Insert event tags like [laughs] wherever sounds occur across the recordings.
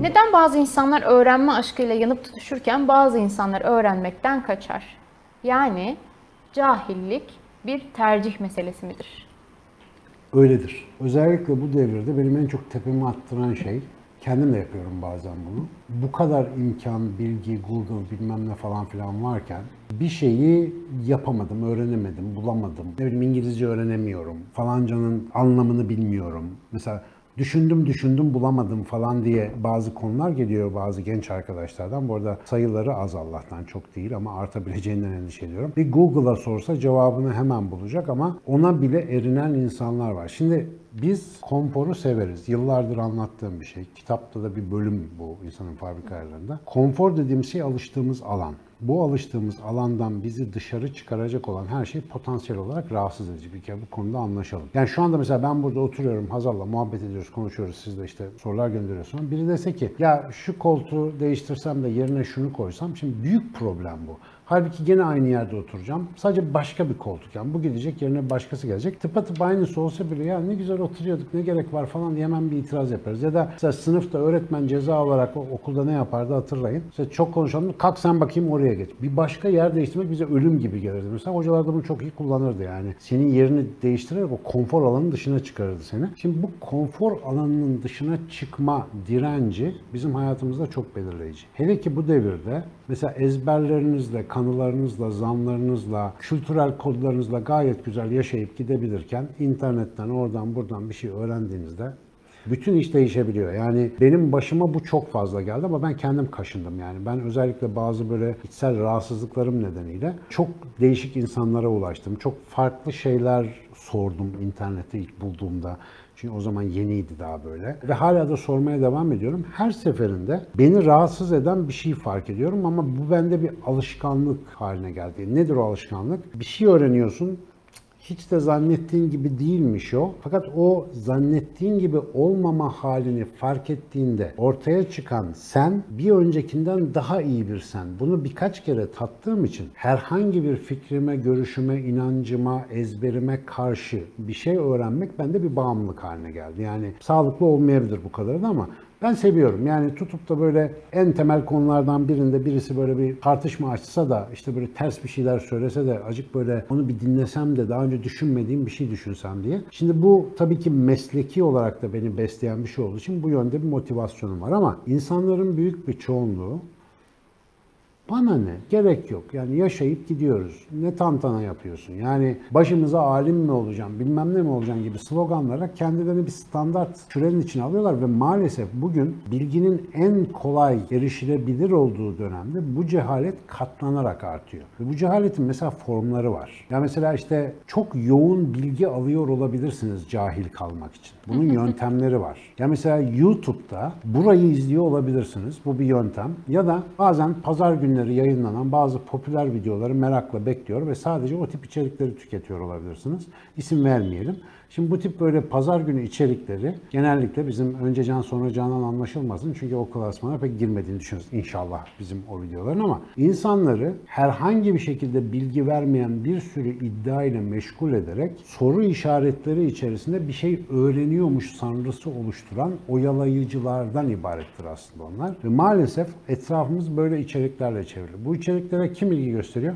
Neden bazı insanlar öğrenme aşkıyla yanıp tutuşurken bazı insanlar öğrenmekten kaçar? Yani cahillik bir tercih meselesi midir? Öyledir. Özellikle bu devirde benim en çok tepemi attıran şey, kendim de yapıyorum bazen bunu. Bu kadar imkan, bilgi, Google bilmem ne falan filan varken bir şeyi yapamadım, öğrenemedim, bulamadım. Ne bileyim İngilizce öğrenemiyorum, falancanın anlamını bilmiyorum. Mesela düşündüm düşündüm bulamadım falan diye bazı konular geliyor bazı genç arkadaşlardan. Bu arada sayıları az Allah'tan çok değil ama artabileceğinden endişe ediyorum. Bir Google'a sorsa cevabını hemen bulacak ama ona bile erinen insanlar var. Şimdi biz konforu severiz. Yıllardır anlattığım bir şey. Kitapta da bir bölüm bu insanın fabrika ayarlarında. Konfor dediğim şey alıştığımız alan. Bu alıştığımız alandan bizi dışarı çıkaracak olan her şey potansiyel olarak rahatsız edici. Bir kere bu konuda anlaşalım. Yani şu anda mesela ben burada oturuyorum Hazal'la muhabbet ediyoruz, konuşuyoruz. Siz de işte sorular gönderiyorsunuz. Biri dese ki ya şu koltuğu değiştirsem de yerine şunu koysam. Şimdi büyük problem bu. Halbuki gene aynı yerde oturacağım. Sadece başka bir koltuk yani. Bu gidecek yerine başkası gelecek. Tıpatıp aynısı olsa bile ya ne güzel oturuyorduk ne gerek var falan diye hemen bir itiraz yaparız. Ya da mesela sınıfta öğretmen ceza olarak okulda ne yapardı hatırlayın. İşte çok konuşalım kalk sen bakayım oraya geç. Bir başka yer değiştirmek bize ölüm gibi gelirdi. Mesela hocalar da bunu çok iyi kullanırdı yani. Senin yerini değiştirerek o konfor alanının dışına çıkarırdı seni. Şimdi bu konfor alanının dışına çıkma direnci bizim hayatımızda çok belirleyici. Hele ki bu devirde mesela ezberlerinizle, kanılarınızla, zanlarınızla, kültürel kodlarınızla gayet güzel yaşayıp gidebilirken internetten oradan buradan bir şey öğrendiğinizde bütün iş değişebiliyor. Yani benim başıma bu çok fazla geldi ama ben kendim kaşındım yani. Ben özellikle bazı böyle içsel rahatsızlıklarım nedeniyle çok değişik insanlara ulaştım. Çok farklı şeyler sordum internette ilk bulduğumda. Çünkü o zaman yeniydi daha böyle. Ve hala da sormaya devam ediyorum. Her seferinde beni rahatsız eden bir şey fark ediyorum ama bu bende bir alışkanlık haline geldi. Nedir o alışkanlık? Bir şey öğreniyorsun, hiç de zannettiğin gibi değilmiş o. Fakat o zannettiğin gibi olmama halini fark ettiğinde ortaya çıkan sen bir öncekinden daha iyi bir sen. Bunu birkaç kere tattığım için herhangi bir fikrime, görüşüme, inancıma, ezberime karşı bir şey öğrenmek bende bir bağımlılık haline geldi. Yani sağlıklı olmayabilir bu kadarı da ama ben seviyorum. Yani tutup da böyle en temel konulardan birinde birisi böyle bir tartışma açsa da işte böyle ters bir şeyler söylese de acık böyle onu bir dinlesem de daha önce düşünmediğim bir şey düşünsem diye. Şimdi bu tabii ki mesleki olarak da beni besleyen bir şey olduğu için bu yönde bir motivasyonum var ama insanların büyük bir çoğunluğu bana ne? Gerek yok. Yani yaşayıp gidiyoruz. Ne tantana yapıyorsun? Yani başımıza alim mi olacağım, bilmem ne mi olacağım gibi sloganlara kendilerini bir standart kürenin içine alıyorlar ve maalesef bugün bilginin en kolay erişilebilir olduğu dönemde bu cehalet katlanarak artıyor. Ve bu cehaletin mesela formları var. Ya mesela işte çok yoğun bilgi alıyor olabilirsiniz cahil kalmak için. Bunun [laughs] yöntemleri var. Ya mesela YouTube'da burayı izliyor olabilirsiniz. Bu bir yöntem. Ya da bazen pazar günleri yayınlanan bazı popüler videoları merakla bekliyor ve sadece o tip içerikleri tüketiyor olabilirsiniz. İsim vermeyelim. Şimdi bu tip böyle pazar günü içerikleri genellikle bizim önce can sonra canan anlaşılmasın. Çünkü o klasmana pek girmediğini düşünüyoruz inşallah bizim o videoların ama insanları herhangi bir şekilde bilgi vermeyen bir sürü iddia ile meşgul ederek soru işaretleri içerisinde bir şey öğreniyormuş sanrısı oluşturan oyalayıcılardan ibarettir aslında onlar. Ve maalesef etrafımız böyle içeriklerle çevrili. Bu içeriklere kim ilgi gösteriyor?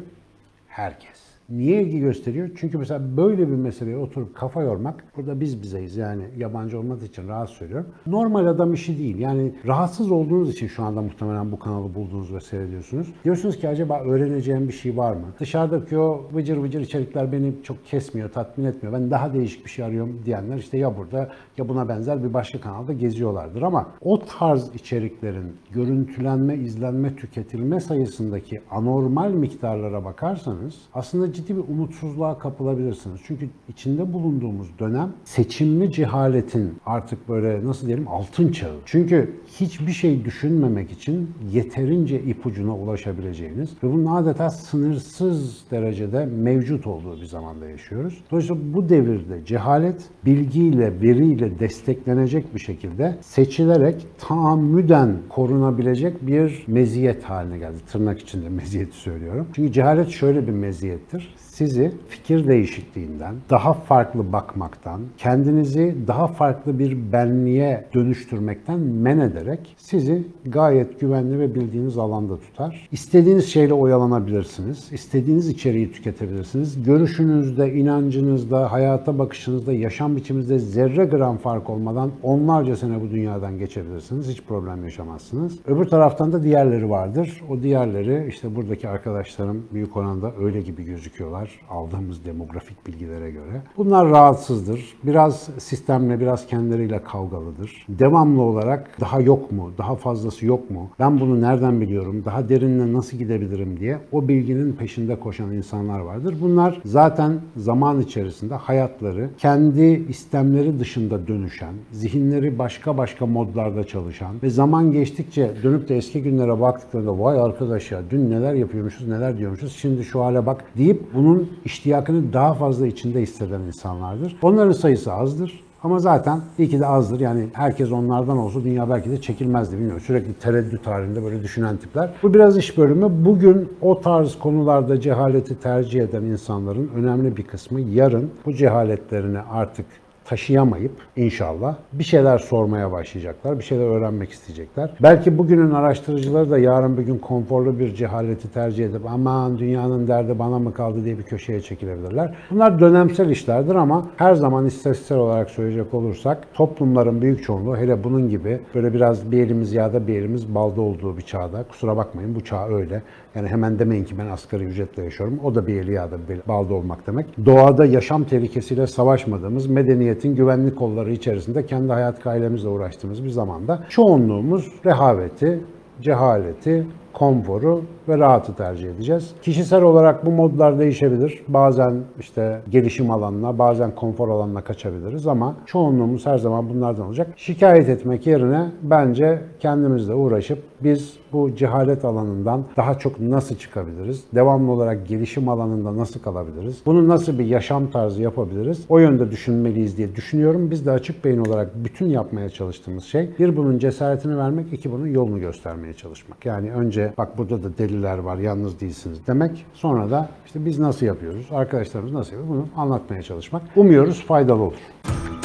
Herkes. Niye ilgi gösteriyor? Çünkü mesela böyle bir meseleye oturup kafa yormak, burada biz bizeyiz yani yabancı olmadığı için rahat söylüyorum. Normal adam işi değil. Yani rahatsız olduğunuz için şu anda muhtemelen bu kanalı buldunuz ve seyrediyorsunuz. Diyorsunuz ki acaba öğreneceğim bir şey var mı? Dışarıdaki o vıcır vıcır içerikler beni çok kesmiyor, tatmin etmiyor. Ben daha değişik bir şey arıyorum diyenler işte ya burada ya buna benzer bir başka kanalda geziyorlardır. Ama o tarz içeriklerin görüntülenme, izlenme, tüketilme sayısındaki anormal miktarlara bakarsanız aslında ciddi bir umutsuzluğa kapılabilirsiniz. Çünkü içinde bulunduğumuz dönem seçimli cehaletin artık böyle nasıl diyelim altın çağı. Çünkü hiçbir şey düşünmemek için yeterince ipucuna ulaşabileceğiniz ve bunun adeta sınırsız derecede mevcut olduğu bir zamanda yaşıyoruz. Dolayısıyla bu devirde cehalet bilgiyle, veriyle desteklenecek bir şekilde seçilerek tahammüden korunabilecek bir meziyet haline geldi. Tırnak içinde meziyeti söylüyorum. Çünkü cehalet şöyle bir meziyettir. Sizi fikir değişikliğinden, daha farklı bakmaktan, kendinizi daha farklı bir benliğe dönüştürmekten men ederek sizi gayet güvenli ve bildiğiniz alanda tutar. İstediğiniz şeyle oyalanabilirsiniz. İstediğiniz içeriği tüketebilirsiniz. Görüşünüzde, inancınızda, hayata bakışınızda, yaşam biçiminizde zerre gram fark olmadan onlarca sene bu dünyadan geçebilirsiniz. Hiç problem yaşamazsınız. Öbür taraftan da diğerleri vardır. O diğerleri işte buradaki arkadaşlarım büyük oranda öyle gibi gözüküyorlar aldığımız demografik bilgilere göre. Bunlar rahatsızdır. Biraz sistemle, biraz kendileriyle kavgalıdır. Devamlı olarak daha yok mu, daha fazlası yok mu, ben bunu nereden biliyorum, daha derinle nasıl gidebilirim diye o bilginin peşinde koşan insanlar vardır. Bunlar zaten zaman içerisinde hayatları kendi istemleri dışında dönüşen, zihinleri başka başka modlarda çalışan ve zaman geçtikçe dönüp de eski günlere baktıklarında vay arkadaş ya dün neler yapıyormuşuz, neler diyormuşuz, şimdi şu hale bak deyip bunun iştiyakını daha fazla içinde hisseden insanlardır. Onların sayısı azdır. Ama zaten iyi ki de azdır. Yani herkes onlardan olsa dünya belki de çekilmezdi. Bilmiyorum. Sürekli tereddüt halinde böyle düşünen tipler. Bu biraz iş bölümü. Bugün o tarz konularda cehaleti tercih eden insanların önemli bir kısmı yarın bu cehaletlerini artık taşıyamayıp inşallah bir şeyler sormaya başlayacaklar, bir şeyler öğrenmek isteyecekler. Belki bugünün araştırıcıları da yarın bir gün konforlu bir cehaleti tercih edip aman dünyanın derdi bana mı kaldı diye bir köşeye çekilebilirler. Bunlar dönemsel işlerdir ama her zaman istatistiksel olarak söyleyecek olursak toplumların büyük çoğunluğu hele bunun gibi böyle biraz bir elimiz yağda bir elimiz balda olduğu bir çağda kusura bakmayın bu çağ öyle. Yani hemen demeyin ki ben asgari ücretle yaşıyorum. O da bir eli yağda bir balda olmak demek. Doğada yaşam tehlikesiyle savaşmadığımız medeniyetin güvenlik kolları içerisinde kendi hayat ailemizle uğraştığımız bir zamanda çoğunluğumuz rehaveti, cehaleti, konforu ve rahatı tercih edeceğiz. Kişisel olarak bu modlar değişebilir. Bazen işte gelişim alanına, bazen konfor alanına kaçabiliriz ama çoğunluğumuz her zaman bunlardan olacak. Şikayet etmek yerine bence kendimizle uğraşıp biz bu cehalet alanından daha çok nasıl çıkabiliriz? Devamlı olarak gelişim alanında nasıl kalabiliriz? Bunu nasıl bir yaşam tarzı yapabiliriz? O yönde düşünmeliyiz diye düşünüyorum. Biz de açık beyin olarak bütün yapmaya çalıştığımız şey bir bunun cesaretini vermek, iki bunun yolunu göstermeye çalışmak. Yani önce bak burada da deliler var, yalnız değilsiniz demek. Sonra da işte biz nasıl yapıyoruz, arkadaşlarımız nasıl yapıyor bunu anlatmaya çalışmak. Umuyoruz faydalı olur.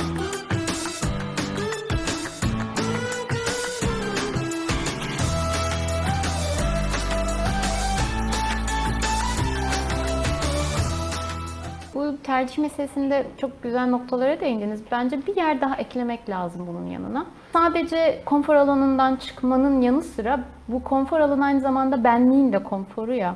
Tercih meselesinde çok güzel noktalara değindiniz. Bence bir yer daha eklemek lazım bunun yanına. Sadece konfor alanından çıkmanın yanı sıra bu konfor alanı aynı zamanda benliğin de konforu ya.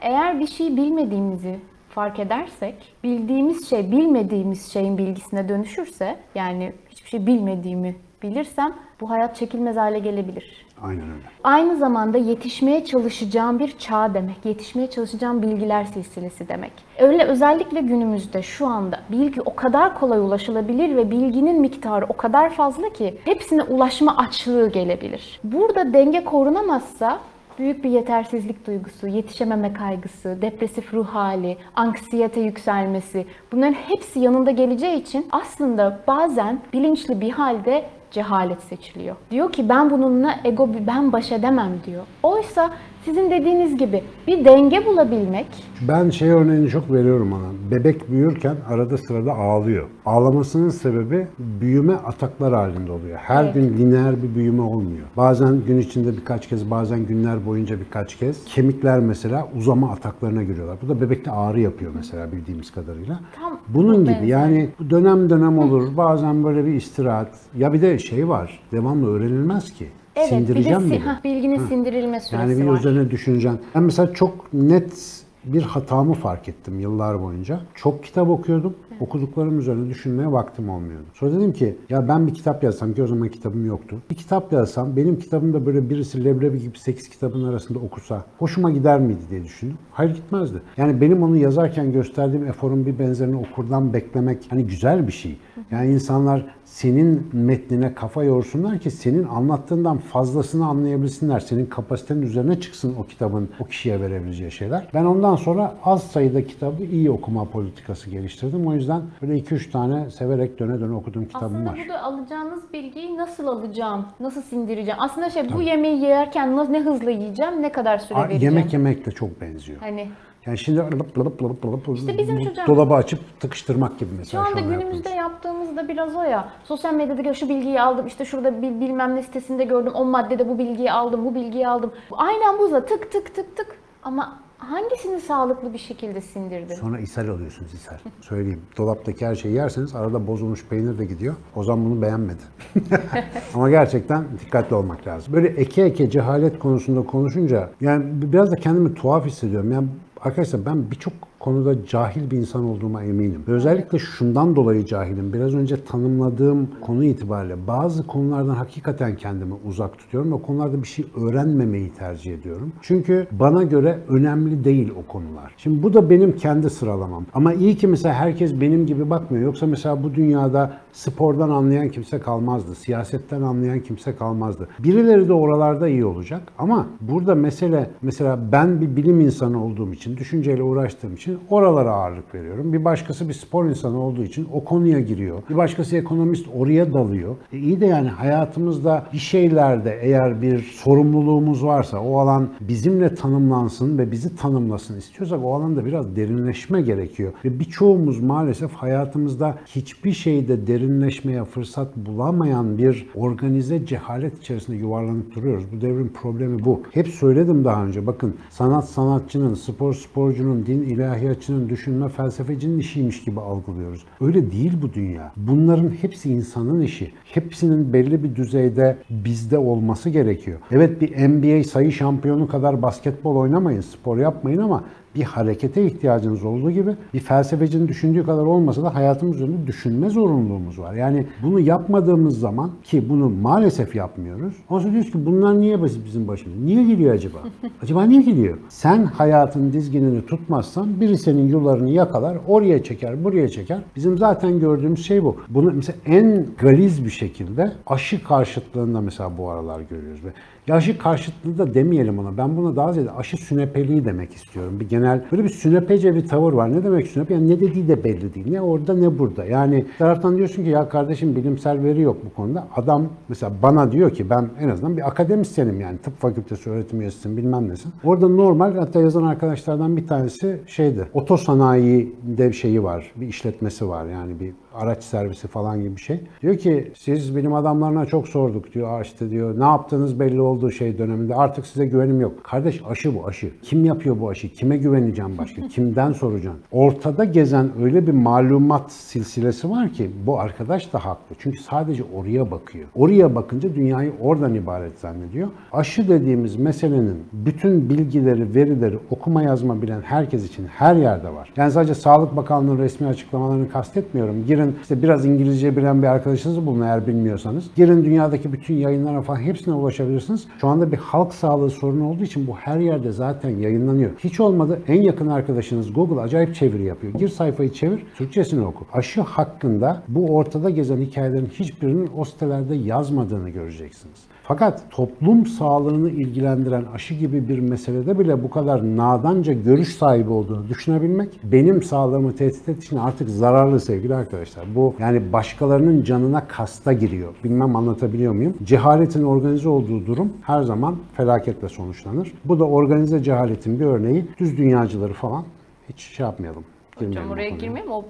Eğer bir şeyi bilmediğimizi fark edersek, bildiğimiz şey bilmediğimiz şeyin bilgisine dönüşürse, yani hiçbir şey bilmediğimi bilirsem bu hayat çekilmez hale gelebilir. Aynen öyle. Aynı zamanda yetişmeye çalışacağım bir çağ demek. Yetişmeye çalışacağım bilgiler silsilesi demek. Öyle özellikle günümüzde şu anda bilgi o kadar kolay ulaşılabilir ve bilginin miktarı o kadar fazla ki hepsine ulaşma açlığı gelebilir. Burada denge korunamazsa büyük bir yetersizlik duygusu, yetişememe kaygısı, depresif ruh hali, anksiyete yükselmesi bunların hepsi yanında geleceği için aslında bazen bilinçli bir halde cehalet seçiliyor. Diyor ki ben bununla ego ben baş edemem diyor. Oysa sizin dediğiniz gibi bir denge bulabilmek Ben şey örneğini çok veriyorum ona. Bebek büyürken arada sırada ağlıyor. Ağlamasının sebebi büyüme ataklar halinde oluyor. Her Evet. gün lineer bir büyüme olmuyor. Bazen gün içinde birkaç kez, bazen günler boyunca birkaç kez. Kemikler mesela uzama ataklarına giriyorlar. Bu da bebekte ağrı yapıyor mesela bildiğimiz kadarıyla. Tam Bunun bu gibi yani dönem dönem olur. Bazen böyle bir istirahat. Ya bir de şey var. Devamlı öğrenilmez ki. evet bir de Sindireceğim si- bile. hah, bilginin sindirilme süresi Yani bir var. üzerine düşüneceksin. Ben mesela çok net bir hatamı fark ettim yıllar boyunca. Çok kitap okuyordum. Okuduklarım üzerine düşünmeye vaktim olmuyordu. Sonra dedim ki ya ben bir kitap yazsam ki o zaman kitabım yoktu. Bir kitap yazsam benim kitabımda böyle birisi leblebi gibi 8 kitabın arasında okusa hoşuma gider miydi diye düşündüm. Hayır gitmezdi. Yani benim onu yazarken gösterdiğim eforun bir benzerini okurdan beklemek hani güzel bir şey. Yani insanlar senin metnine kafa yorsunlar ki senin anlattığından fazlasını anlayabilsinler. Senin kapasitenin üzerine çıksın o kitabın o kişiye verebileceği şeyler. Ben ondan sonra az sayıda kitabı iyi okuma politikası geliştirdim. O yüzden böyle 2-3 tane severek döne döne okuduğum kitabım Aslında var. bu da alacağınız bilgiyi nasıl alacağım, nasıl sindireceğim. Aslında şey bu yemeği yerken ne hızlı yiyeceğim, ne kadar süre vereceğim. Yemek yemek de çok benziyor. Hani Yani şimdi lıp lıp lıp lıp İşte bizim çocuğa- dolabı açıp tıkıştırmak gibi Şu mesela. anda an günümüzde yaptığımız. yaptığımız da biraz o ya. Sosyal medyada şu bilgiyi aldım, işte şurada bir bilmem ne sitesinde gördüm, o maddede bu bilgiyi aldım, bu bilgiyi aldım. Aynen bu da tık tık tık tık. Ama hangisini sağlıklı bir şekilde sindirdin? Sonra ishal alıyorsunuz ishal. Söyleyeyim. Dolaptaki her şeyi yerseniz arada bozulmuş peynir de gidiyor. O zaman bunu beğenmedi. [laughs] Ama gerçekten dikkatli olmak lazım. Böyle eke eke cehalet konusunda konuşunca yani biraz da kendimi tuhaf hissediyorum. Yani arkadaşlar ben birçok konuda cahil bir insan olduğuma eminim. Özellikle şundan dolayı cahilim. Biraz önce tanımladığım konu itibariyle bazı konulardan hakikaten kendimi uzak tutuyorum ve konularda bir şey öğrenmemeyi tercih ediyorum. Çünkü bana göre önemli değil o konular. Şimdi bu da benim kendi sıralamam. Ama iyi ki mesela herkes benim gibi bakmıyor. Yoksa mesela bu dünyada spordan anlayan kimse kalmazdı. Siyasetten anlayan kimse kalmazdı. Birileri de oralarda iyi olacak. Ama burada mesele mesela ben bir bilim insanı olduğum için, düşünceyle uğraştığım için oralara ağırlık veriyorum. Bir başkası bir spor insanı olduğu için o konuya giriyor. Bir başkası ekonomist oraya dalıyor. E iyi de yani hayatımızda bir şeylerde eğer bir sorumluluğumuz varsa o alan bizimle tanımlansın ve bizi tanımlasın istiyorsak o alanda biraz derinleşme gerekiyor. Ve birçoğumuz maalesef hayatımızda hiçbir şeyde derinleşmeye fırsat bulamayan bir organize cehalet içerisinde yuvarlanıp duruyoruz. Bu devrin problemi bu. Hep söyledim daha önce bakın sanat sanatçının, spor sporcunun, din ilahiyatçının, düşünme felsefecinin işiymiş gibi algılıyoruz. Öyle değil bu dünya. Bunların hepsi insanın işi. Hepsinin belli bir düzeyde bizde olması gerekiyor. Evet bir NBA sayı şampiyonu kadar basketbol oynamayın, spor yapmayın ama bir harekete ihtiyacınız olduğu gibi bir felsefecinin düşündüğü kadar olmasa da hayatımız üzerinde düşünme zorunluluğumuz var. Yani bunu yapmadığımız zaman ki bunu maalesef yapmıyoruz. Ondan sonra diyoruz ki bunlar niye basit bizim başımıza? Niye geliyor acaba? [laughs] acaba niye geliyor? Sen hayatın dizginini tutmazsan biri senin yularını yakalar, oraya çeker, buraya çeker. Bizim zaten gördüğümüz şey bu. Bunu mesela en galiz bir şekilde aşı karşıtlığında mesela bu aralar görüyoruz. Ve ya aşı karşıtlığı da demeyelim ona. Ben buna daha ziyade aşı sünepeliği demek istiyorum. Bir genel böyle bir sünepece bir tavır var. Ne demek sünepe? Yani ne dediği de belli değil. Ne orada ne burada. Yani taraftan diyorsun ki ya kardeşim bilimsel veri yok bu konuda. Adam mesela bana diyor ki ben en azından bir akademisyenim yani tıp fakültesi öğretim üyesisin bilmem nesin. Orada normal hatta yazan arkadaşlardan bir tanesi şeydi. Otosanayi'de bir şeyi var. Bir işletmesi var yani bir araç servisi falan gibi bir şey. Diyor ki siz bilim adamlarına çok sorduk diyor. İşte diyor ne yaptığınız belli olduğu şey döneminde artık size güvenim yok. Kardeş aşı bu aşı. Kim yapıyor bu aşı? Kime güveneceğim başka? [laughs] Kimden soracağım? Ortada gezen öyle bir malumat silsilesi var ki bu arkadaş da haklı. Çünkü sadece oraya bakıyor. Oraya bakınca dünyayı oradan ibaret zannediyor. Aşı dediğimiz meselenin bütün bilgileri, verileri okuma yazma bilen herkes için her yerde var. Yani sadece Sağlık Bakanlığı'nın resmi açıklamalarını kastetmiyorum. Girin işte biraz İngilizce bilen bir arkadaşınızı bulun eğer bilmiyorsanız. Girin dünyadaki bütün yayınlara falan hepsine ulaşabilirsiniz. Şu anda bir halk sağlığı sorunu olduğu için bu her yerde zaten yayınlanıyor. Hiç olmadı en yakın arkadaşınız Google acayip çeviri yapıyor. Gir sayfayı çevir, Türkçesini oku. Aşı hakkında bu ortada gezen hikayelerin hiçbirinin o sitelerde yazmadığını göreceksiniz. Fakat toplum sağlığını ilgilendiren aşı gibi bir meselede bile bu kadar nadanca görüş sahibi olduğunu düşünebilmek benim sağlığımı tehdit ettiği için artık zararlı sevgili arkadaşlar. Bu yani başkalarının canına kasta giriyor. Bilmem anlatabiliyor muyum? Cehaletin organize olduğu durum her zaman felaketle sonuçlanır. Bu da organize cehaletin bir örneği. Düz dünyacıları falan hiç şey yapmayalım. Hocam oraya girmeyeyim o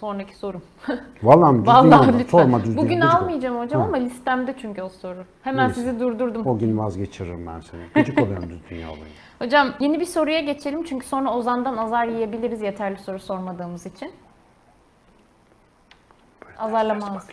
sonraki sorum. [laughs] Vallahi? Düz Vallahi mı? lütfen. Sorma düz Bugün. Gıcık almayacağım hocam Ha. ama listemde çünkü o soru. Hemen Neyse. sizi durdurdum. O gün vazgeçiririm ben seni. Gıcık oluyorum düz dünya olayı. Hocam yeni bir soruya geçelim çünkü sonra Ozan'dan azar yiyebiliriz yeterli soru sormadığımız için. Allah lamaze.